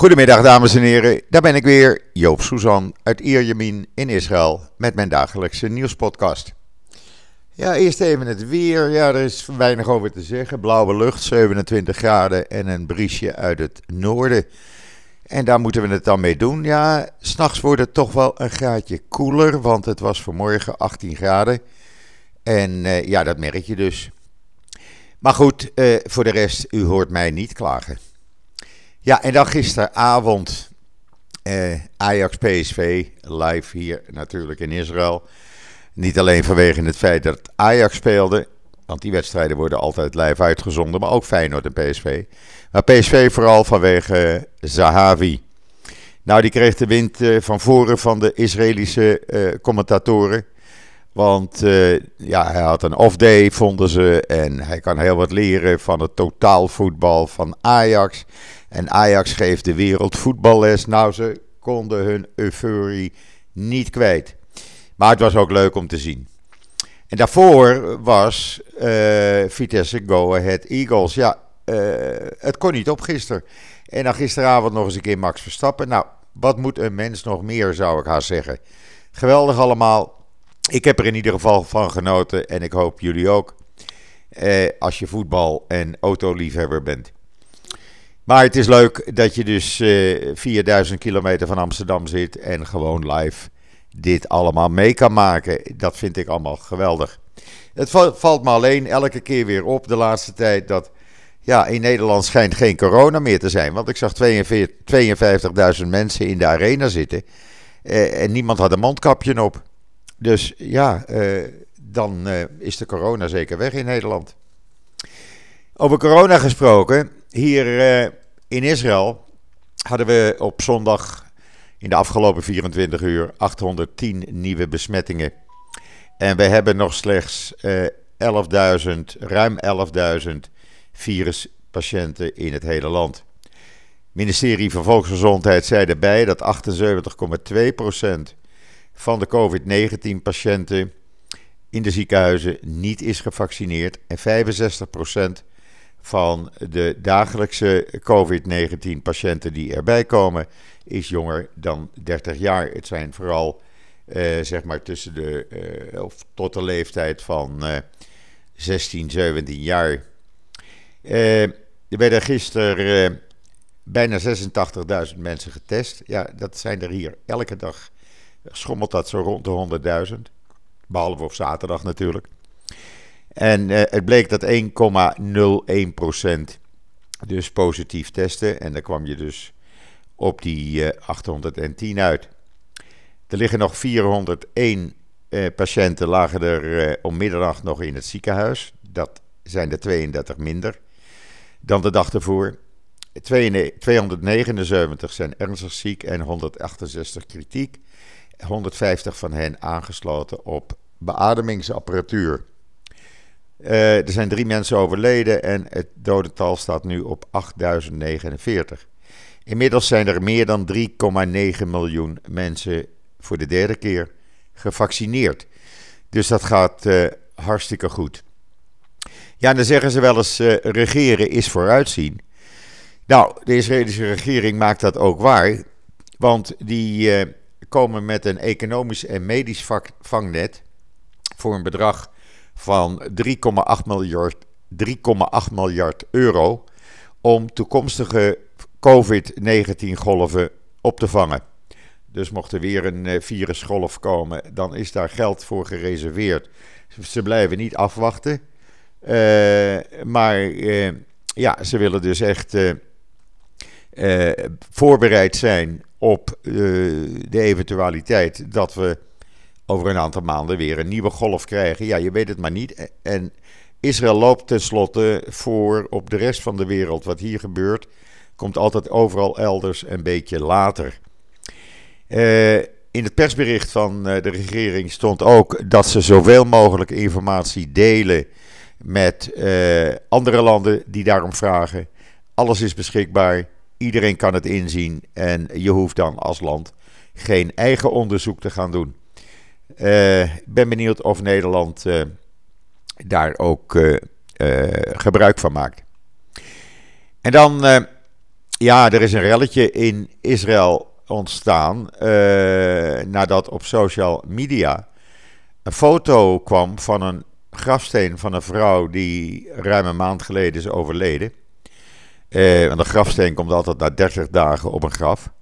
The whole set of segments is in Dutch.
Goedemiddag dames en heren, daar ben ik weer, Joop Suzan uit Ierjemien in Israël met mijn dagelijkse nieuwspodcast. Ja, eerst even het weer. Ja, er is weinig over te zeggen. Blauwe lucht, 27 graden en een briesje uit het noorden. En daar moeten we het dan mee doen. Ja, s'nachts wordt het toch wel een graadje koeler, want het was vanmorgen 18 graden. En uh, ja, dat merk je dus. Maar goed, uh, voor de rest, u hoort mij niet klagen. Ja, en dan gisteravond uh, Ajax PSV live hier natuurlijk in Israël. Niet alleen vanwege het feit dat Ajax speelde, want die wedstrijden worden altijd live uitgezonden, maar ook Feyenoord en PSV. Maar PSV vooral vanwege Zahavi. Nou, die kreeg de wind uh, van voren van de Israëlische uh, commentatoren. Want uh, ja, hij had een off-day, vonden ze. En hij kan heel wat leren van het totaalvoetbal van Ajax. En Ajax geeft de wereld voetballes. Nou, ze konden hun euforie niet kwijt. Maar het was ook leuk om te zien. En daarvoor was uh, Vitesse Go Ahead Eagles. Ja, uh, het kon niet op gisteren. En dan gisteravond nog eens een keer Max Verstappen. Nou, wat moet een mens nog meer, zou ik haar zeggen. Geweldig allemaal. Ik heb er in ieder geval van genoten en ik hoop jullie ook. Eh, als je voetbal- en autoliefhebber bent. Maar het is leuk dat je dus eh, 4000 kilometer van Amsterdam zit en gewoon live dit allemaal mee kan maken. Dat vind ik allemaal geweldig. Het valt me alleen elke keer weer op de laatste tijd dat ja, in Nederland schijnt geen corona meer te zijn. Want ik zag 52.000 mensen in de arena zitten eh, en niemand had een mondkapje op. Dus ja, uh, dan uh, is de corona zeker weg in Nederland. Over corona gesproken, hier uh, in Israël hadden we op zondag in de afgelopen 24 uur 810 nieuwe besmettingen. En we hebben nog slechts 11.000, ruim 11.000 viruspatiënten in het hele land. Het ministerie van Volksgezondheid zei erbij dat 78,2% van de COVID-19-patiënten in de ziekenhuizen niet is gevaccineerd. En 65% van de dagelijkse COVID-19-patiënten die erbij komen, is jonger dan 30 jaar. Het zijn vooral uh, zeg maar tussen de, uh, of tot de leeftijd van uh, 16, 17 jaar. er werden gisteren bijna 86.000 mensen getest. Ja, dat zijn er hier elke dag schommelt dat zo rond de 100.000. Behalve op zaterdag natuurlijk. En uh, het bleek dat 1,01% dus positief testen. En dan kwam je dus op die uh, 810 uit. Er liggen nog 401 uh, patiënten lagen er uh, om middernacht nog in het ziekenhuis. Dat zijn er 32 minder dan de dag ervoor. 279 zijn ernstig ziek en 168 kritiek. 150 van hen aangesloten op beademingsapparatuur. Uh, er zijn drie mensen overleden en het dodental staat nu op 8049. Inmiddels zijn er meer dan 3,9 miljoen mensen voor de derde keer gevaccineerd. Dus dat gaat uh, hartstikke goed. Ja, dan zeggen ze wel eens: uh, regeren is vooruitzien. Nou, de Israëlische regering maakt dat ook waar. Want die komen met een economisch en medisch vangnet voor een bedrag van 3,8 miljard, 3,8 miljard euro om toekomstige COVID-19 golven op te vangen. Dus mocht er weer een virusgolf komen, dan is daar geld voor gereserveerd. Ze blijven niet afwachten. Uh, maar uh, ja, ze willen dus echt voorbereid zijn op uh, de eventualiteit dat we over een aantal maanden weer een nieuwe golf krijgen. Ja, je weet het maar niet. En Israël loopt tenslotte voor op de rest van de wereld. Wat hier gebeurt, komt altijd overal elders een beetje later. Uh, in het persbericht van uh, de regering stond ook dat ze zoveel mogelijk informatie delen met andere landen die daarom vragen. Alles is beschikbaar. Iedereen kan het inzien en je hoeft dan als land geen eigen onderzoek te gaan doen. Ik uh, ben benieuwd of Nederland uh, daar ook uh, gebruik van maakt. En dan ja, er is een relletje in Israël ontstaan nadat op social media een foto kwam van een grafsteen van een vrouw die ruim een maand geleden is overleden. Uh, want een grafsteen komt altijd na 30 dagen op een graf.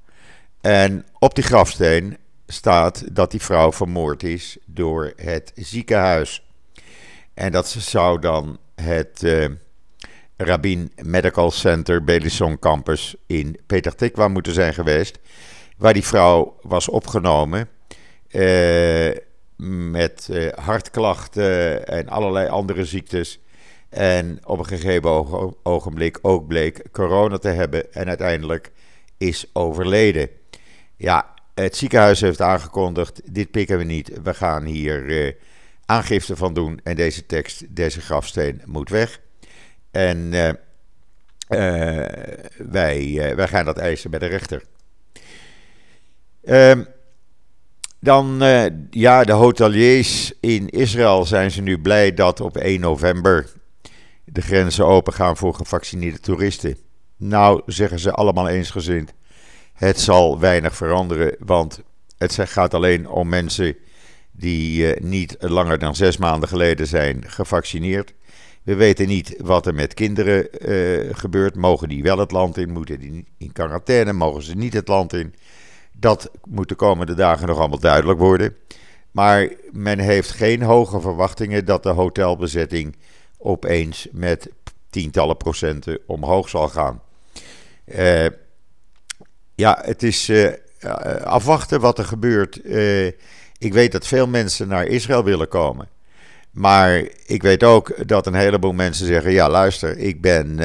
En op die grafsteen staat dat die vrouw vermoord is door het ziekenhuis. En dat zou dan het uh, Rabin Medical Center Belisson Campus in Peter moeten zijn geweest. Waar die vrouw was opgenomen. Uh, met uh, hartklachten en allerlei andere ziektes. En op een gegeven ogenblik ook bleek corona te hebben en uiteindelijk is overleden. Ja, het ziekenhuis heeft aangekondigd: dit pikken we niet. We gaan hier uh, aangifte van doen en deze tekst, deze grafsteen moet weg. En uh, wij, wij gaan dat eisen bij de rechter. Um, dan, ja, de hoteliers in Israël zijn ze nu blij dat op 1 november de grenzen open gaan voor gevaccineerde toeristen. Nou, zeggen ze allemaal eensgezind. Het zal weinig veranderen, want het gaat alleen om mensen die uh, niet langer dan zes maanden geleden zijn gevaccineerd. We weten niet wat er met kinderen uh, gebeurt. Mogen die wel het land in? Moeten die in quarantaine? Mogen ze niet het land in? Dat moet de komende dagen nog allemaal duidelijk worden. Maar men heeft geen hoge verwachtingen dat de hotelbezetting opeens met tientallen procenten omhoog zal gaan. Uh, ja, het is uh, afwachten wat er gebeurt. Ik weet dat veel mensen naar Israël willen komen. Maar ik weet ook dat een heleboel mensen zeggen: ja, luister, ik ben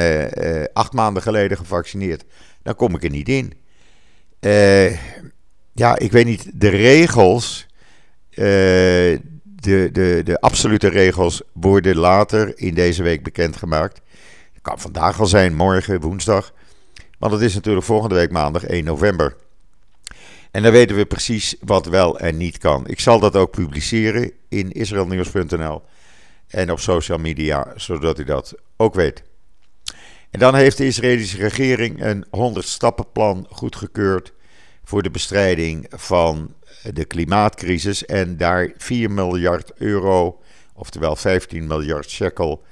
acht maanden geleden gevaccineerd. Dan kom ik er niet in. Ja, ik weet niet, de regels, de, de, de absolute regels worden later in deze week bekendgemaakt. Het kan vandaag al zijn, morgen, woensdag. Want het is natuurlijk volgende week maandag 1 november. En dan weten we precies wat wel en niet kan. Ik zal dat ook publiceren in israelnieuws.nl en op social media, zodat u dat ook weet. En dan heeft de Israëlische regering een 100-stappenplan goedgekeurd voor de bestrijding van de klimaatcrisis en daar 4 miljard euro, oftewel 15 miljard shekel,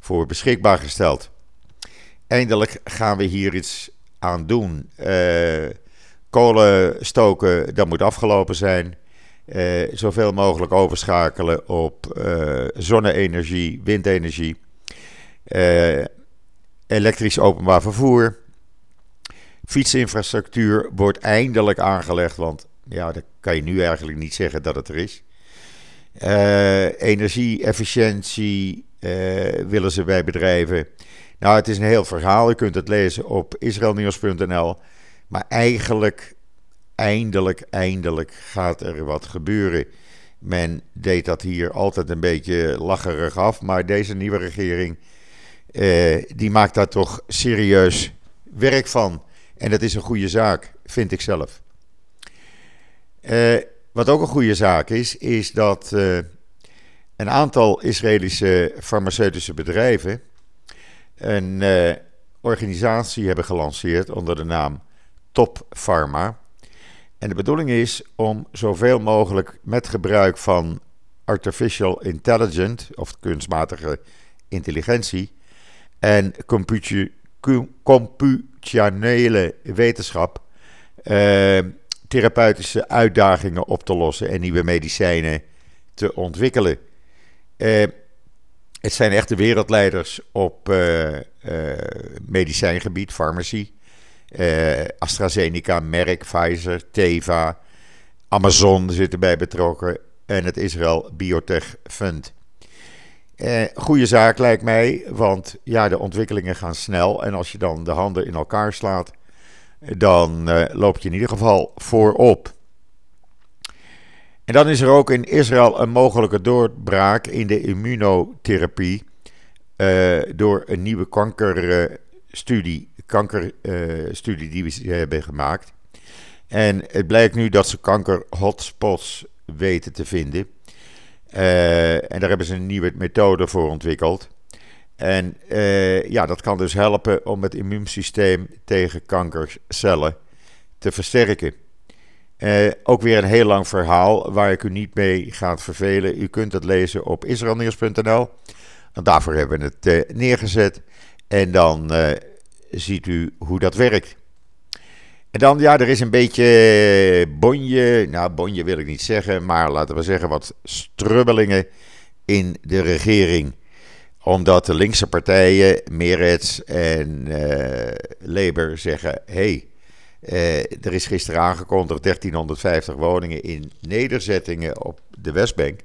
voor beschikbaar gesteld. Eindelijk gaan we hier iets aan doen. Uh, kolen stoken, dat moet afgelopen zijn. Uh, zoveel mogelijk overschakelen op uh, zonne-energie, windenergie, elektrisch openbaar vervoer. Fietsinfrastructuur wordt eindelijk aangelegd, want ja, dat kan je nu eigenlijk niet zeggen dat het er is. Uh, Energie-efficiëntie uh, willen ze bij bedrijven. Nou, het is een heel verhaal. U kunt het lezen op israelnieuws.nl. Maar eigenlijk, eindelijk, eindelijk gaat er wat gebeuren. Men deed dat hier altijd een beetje lacherig af. Maar deze nieuwe regering, uh, die maakt daar toch serieus werk van. En dat is een goede zaak, vind ik zelf. Uh, wat ook een goede zaak is, is dat uh, een aantal Israëlische farmaceutische bedrijven een uh, organisatie hebben gelanceerd onder de naam Top Pharma. En de bedoeling is om zoveel mogelijk met gebruik van artificial intelligence, of kunstmatige intelligentie, en computationele wetenschap therapeutische uitdagingen op te lossen en nieuwe medicijnen te ontwikkelen. Uh, het zijn echte wereldleiders op uh, medicijngebied, farmacie. AstraZeneca, Merck, Pfizer, Teva, Amazon zitten bij betrokken en het Israel Biotech Fund. Eh, goede zaak lijkt mij, want ja, de ontwikkelingen gaan snel. En als je dan de handen in elkaar slaat, dan eh, loop je in ieder geval voorop. En dan is er ook in Israël een mogelijke doorbraak in de immunotherapie uh, door een nieuwe kankerstudie, kankerstudie die we hebben gemaakt. En het blijkt nu dat ze kanker-hotspots weten te vinden. Uh, en daar hebben ze een nieuwe methode voor ontwikkeld. En ja, dat kan dus helpen om het immuunsysteem tegen kankercellen te versterken. ook weer een heel lang verhaal waar ik u niet mee ga vervelen. U kunt het lezen op israelnieuws.nl. Daarvoor hebben we het neergezet. En dan ziet u hoe dat werkt. En dan, ja, er is een beetje bonje. Nou, bonje wil ik niet zeggen, maar laten we zeggen wat strubbelingen in de regering. Omdat de linkse partijen, Meretz en uh, Labour, zeggen: hé, hey, uh, er is gisteren aangekondigd 1350 woningen in nederzettingen op de Westbank.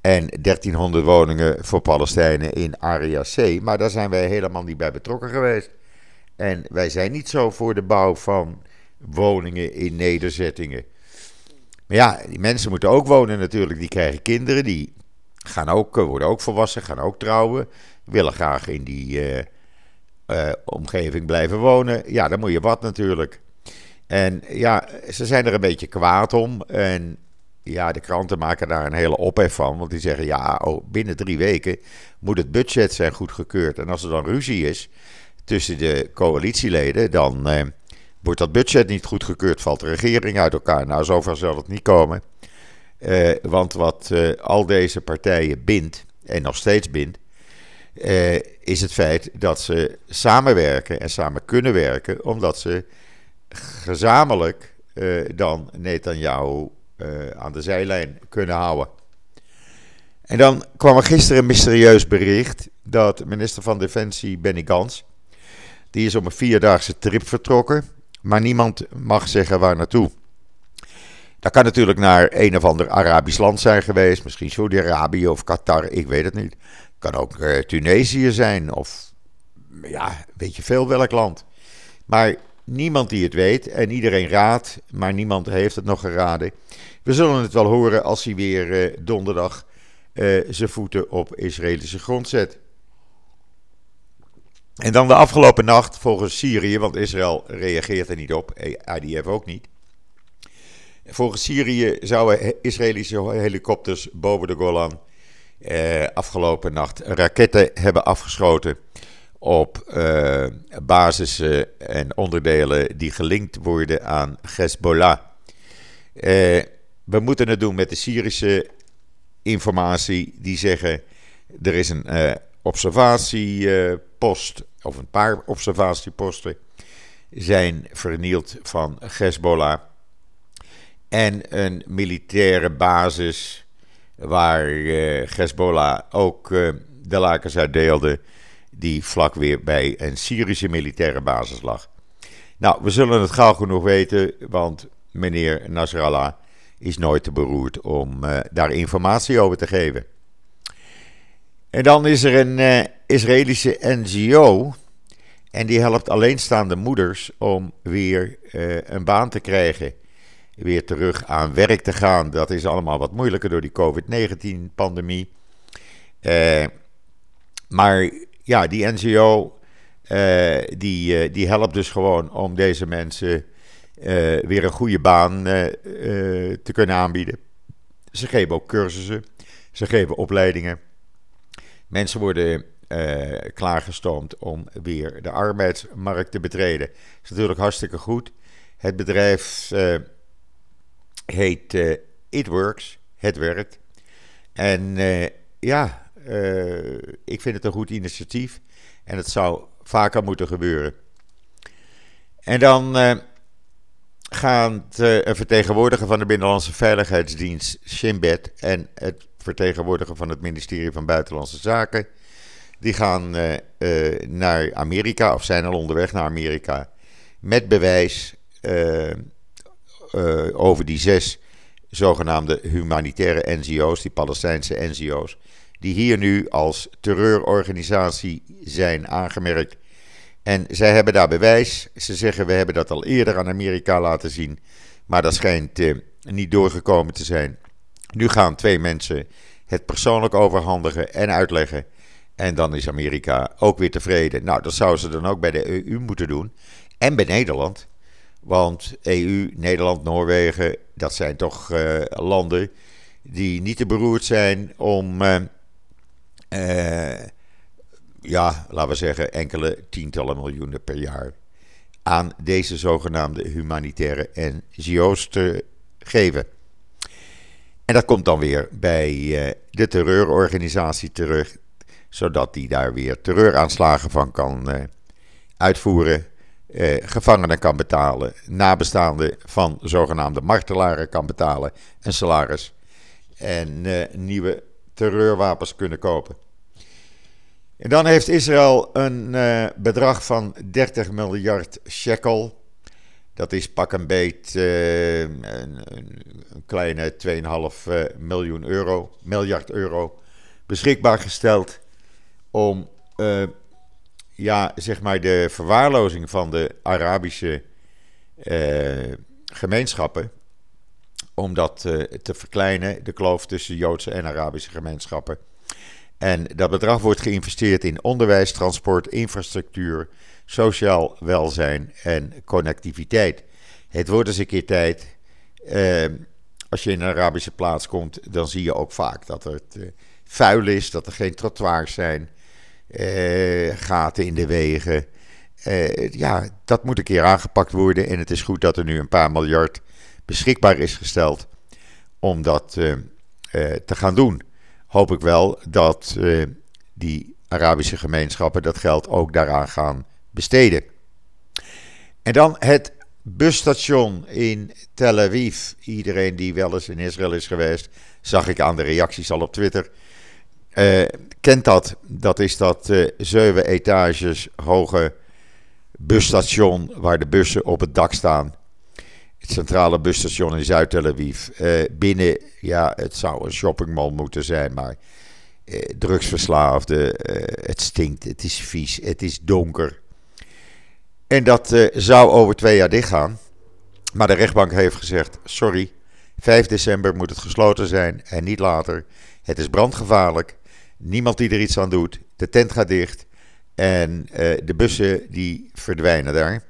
En 1300 woningen voor Palestijnen in Area C. Maar daar zijn wij helemaal niet bij betrokken geweest. En wij zijn niet zo voor de bouw van woningen in nederzettingen. Maar ja, die mensen moeten ook wonen natuurlijk. Die krijgen kinderen, die gaan ook, eh, worden ook volwassen, gaan ook trouwen. Willen graag in die uh, uh, omgeving blijven wonen. Ja, dan moet je wat natuurlijk. En ja, ze zijn er een beetje kwaad om. En ja, de kranten maken daar een hele ophef van. Want die zeggen, ja, oh, binnen drie weken moet het budget zijn goedgekeurd. En als er dan ruzie is, tussen de coalitieleden, dan eh, wordt dat budget niet goedgekeurd, valt de regering uit elkaar. Nou, zover zal het niet komen. Eh, want wat eh, al deze partijen bindt, en nog steeds bindt, eh, is het feit dat ze samenwerken en samen kunnen werken, omdat ze gezamenlijk dan Netanyahu aan de zijlijn kunnen houden. En dan kwam er gisteren een mysterieus bericht dat minister van Defensie Benny Gans die is op een vierdaagse trip vertrokken, maar niemand mag zeggen waar naartoe. Dat kan natuurlijk naar een of ander Arabisch land zijn geweest, misschien Saudi-Arabië of Qatar, ik weet het niet. Kan ook uh, Tunesië zijn of ja, weet je veel welk land. Maar niemand die het weet en iedereen raadt, maar niemand heeft het nog geraden. We zullen het wel horen als hij weer uh, donderdag uh, zijn voeten op Israëlische grond zet. En dan de afgelopen nacht volgens Syrië, want Israël reageert er niet op, IDF ook niet. Volgens Syrië zouden Israëlische helikopters boven de Golan eh, afgelopen nacht raketten hebben afgeschoten op eh, en onderdelen die gelinkt worden aan Hezbollah. Eh, we moeten het doen met de Syrische informatie die zeggen er is een uh, observatiepost of een paar observatieposten zijn vernield van Hezbollah. En een militaire basis waar uh, Hezbollah ook uh, de lakens uit deelde, die vlak weer bij een Syrische militaire basis lag. Nou, we zullen het gauw genoeg weten, want meneer Nasrallah is nooit te beroerd om uh, daar informatie over te geven. En dan is er een Israëlische NGO. En die helpt alleenstaande moeders om weer een baan te krijgen. Weer terug aan werk te gaan. Dat is allemaal wat moeilijker door die COVID-19-pandemie. Uh, maar ja, die NGO die, die helpt dus gewoon om deze mensen weer een goede baan te kunnen aanbieden. Ze geven ook cursussen, ze geven opleidingen. Mensen worden klaargestoomd om weer de arbeidsmarkt te betreden. Dat is natuurlijk hartstikke goed. Het bedrijf uh, heet uh, It Works, het werkt. En ja, ik vind het een goed initiatief en het zou vaker moeten gebeuren. En dan gaan een vertegenwoordiger van de Binnenlandse Veiligheidsdienst, Shimbet, en het vertegenwoordiger van het ministerie van Buitenlandse Zaken. Die gaan naar Amerika, of zijn al onderweg naar Amerika, met bewijs over die zes zogenaamde humanitaire NGO's, die Palestijnse NGO's, die hier nu als terreurorganisatie zijn aangemerkt. En zij hebben daar bewijs. Ze zeggen we hebben dat al eerder aan Amerika laten zien, maar dat schijnt niet doorgekomen te zijn. Nu gaan twee mensen het persoonlijk overhandigen en uitleggen. En dan is Amerika ook weer tevreden. Nou, dat zouden ze dan ook bij de EU moeten doen. En bij Nederland. Want EU, Nederland, Noorwegen, dat zijn toch uh, landen die niet te beroerd zijn om uh, uh, ja, laten we zeggen, enkele tientallen miljoenen per jaar aan deze zogenaamde humanitaire NGO's te geven. En dat komt dan weer bij eh, de terreurorganisatie terug, zodat die daar weer terreuraanslagen van kan eh, uitvoeren, eh, gevangenen kan betalen, nabestaanden van zogenaamde martelaren kan betalen, een salaris en nieuwe terreurwapens kunnen kopen. En dan heeft Israël een uh, bedrag van 30 miljard shekel. Dat is pak een beet uh, een, kleine 2,5 uh, miljoen euro, miljard euro beschikbaar gesteld om uh, ja, zeg maar de verwaarlozing van de Arabische gemeenschappen, om dat te verkleinen, de kloof tussen Joodse en Arabische gemeenschappen. En dat bedrag wordt geïnvesteerd in onderwijs, transport, infrastructuur, sociaal welzijn en connectiviteit. Het wordt eens een keer tijd. Eh, als je in een Arabische plaats komt, dan zie je ook vaak dat het vuil is, dat er geen trottoirs zijn, uh, gaten in de wegen. Uh, ja, dat moet een keer aangepakt worden. En het is goed dat er nu een paar miljard beschikbaar is gesteld om dat te gaan doen hoop ik wel dat die Arabische gemeenschappen dat geld ook daaraan gaan besteden. En dan het busstation in Tel Aviv. Iedereen die wel eens in Israël is geweest, zag ik aan de reacties al op Twitter. Uh, kent dat? Dat is dat uh, zeven etages hoge busstation waar de bussen op het dak staan. Het centrale busstation in Zuid-Tel Aviv. Uh, binnen, ja, het zou een shoppingmall moeten zijn, maar drugsverslaafden, het stinkt, het is vies, het is donker. En dat zou over twee jaar dichtgaan. Maar de rechtbank heeft gezegd: sorry, 5 december moet het gesloten zijn en niet later. Het is brandgevaarlijk. Niemand die er iets aan doet. De tent gaat dicht. En de bussen die verdwijnen daar.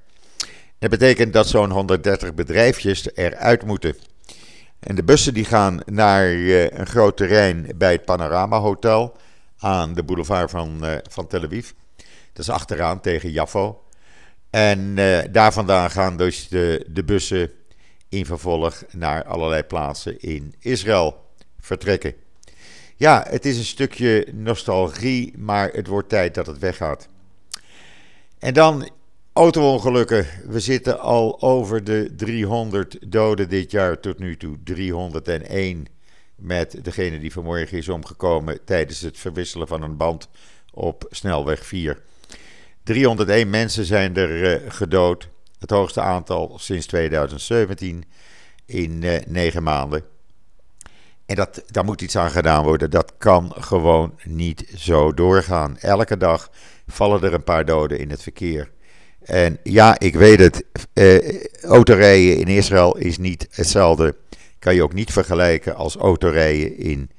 Dat betekent dat zo'n 130 bedrijfjes eruit moeten. En de bussen die gaan naar uh, een groot terrein bij het Panorama Hotel aan de boulevard van, uh, van Tel Aviv. Dat is achteraan tegen Jaffo. En daar vandaan gaan dus de, de bussen in vervolg naar allerlei plaatsen in Israël vertrekken. Ja, het is een stukje nostalgie, maar het wordt tijd dat het weggaat. En dan Autoongelukken. We zitten al over de 300 doden dit jaar tot nu toe. 301 met degene die vanmorgen is omgekomen tijdens het verwisselen van een band op snelweg 4. 301 mensen zijn er uh, gedood. Het hoogste aantal sinds 2017 in uh, 9 maanden. En dat, daar moet iets aan gedaan worden. Dat kan gewoon niet zo doorgaan. Elke dag vallen er een paar doden in het verkeer. En ja, ik weet het. Uh, autorijden in Israël is niet hetzelfde. Kan je ook niet vergelijken als autorijden in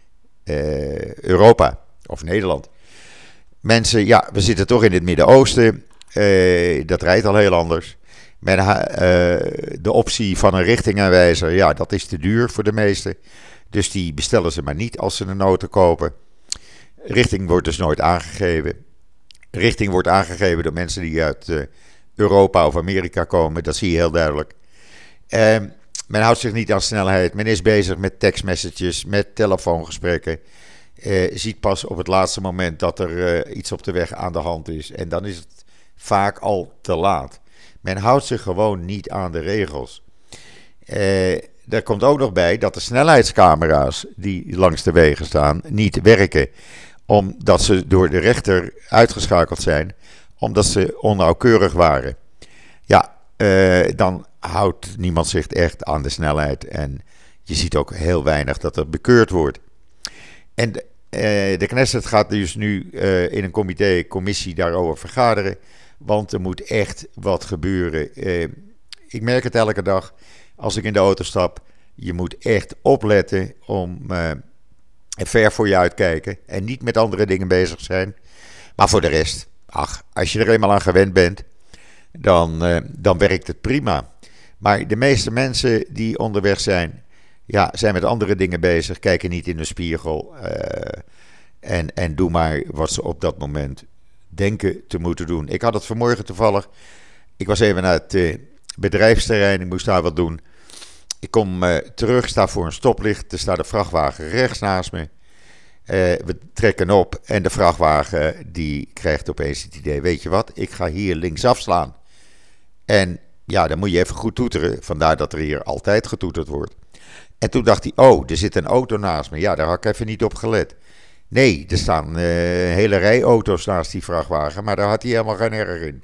uh, Europa of Nederland. Mensen, ja, we zitten toch in het Midden-Oosten. Uh, dat rijdt al heel anders. Men, de optie van een richtingaanwijzer, ja, dat is te duur voor de meesten. Dus die bestellen ze maar niet als ze een auto kopen. Richting wordt dus nooit aangegeven. Richting wordt aangegeven door mensen die uit Europa of Amerika komen. Dat zie je heel duidelijk. Uh, men houdt zich niet aan snelheid. Men is bezig met tekstmessages, met telefoongesprekken. Uh, ziet pas op het laatste moment dat er uh, iets op de weg aan de hand is. En dan is het vaak al te laat. Men houdt zich gewoon niet aan de regels. Uh, er komt ook nog bij dat de snelheidscamera's die langs de wegen staan niet werken. Omdat ze door de rechter uitgeschakeld zijn omdat ze onnauwkeurig waren. Ja, uh, dan houdt niemand zich echt aan de snelheid. En je ziet ook heel weinig dat er bekeurd wordt. En uh, de Knesset gaat dus nu uh, in een comité, commissie daarover vergaderen. Want er moet echt wat gebeuren. ik merk het elke dag als ik in de auto stap. Je moet echt opletten om ver voor je uitkijken. En niet met andere dingen bezig zijn. Maar voor de rest, ach, als je er eenmaal aan gewend bent, dan, uh, dan werkt het prima. Maar de meeste mensen die onderweg zijn, ja, zijn met andere dingen bezig, kijken niet in de spiegel uh, en, en doen maar wat ze op dat moment denken te moeten doen. Ik had het vanmorgen toevallig. Ik was even naar het bedrijfsterrein, ik moest daar wat doen. Ik kom uh, terug, sta voor een stoplicht. Er staat een vrachtwagen rechts naast me. Uh, we trekken op en de vrachtwagen die krijgt opeens het idee: weet je wat, ik ga hier links afslaan. En ja, dan moet je even goed toeteren. Vandaar dat er hier altijd getoeterd wordt. En toen dacht hij: oh, er zit een auto naast me. Ja, daar had ik even niet op gelet. Nee, er staan uh, hele rij auto's naast die vrachtwagen, maar daar had hij helemaal geen erg in.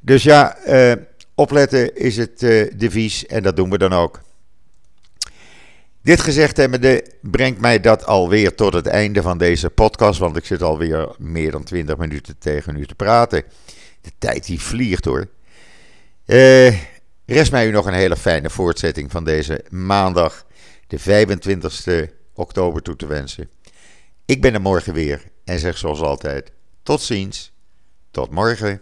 Dus ja, uh, opletten is het uh, devies en dat doen we dan ook. Dit gezegd hebbende brengt mij dat alweer tot het einde van deze podcast, want ik zit alweer meer dan 20 minuten tegen u te praten. De tijd die vliegt hoor. Uh, rest mij u nog een hele fijne voortzetting van deze maandag, de 25 oktober, toe te wensen. Ik ben er morgen weer en zeg zoals altijd: tot ziens, tot morgen.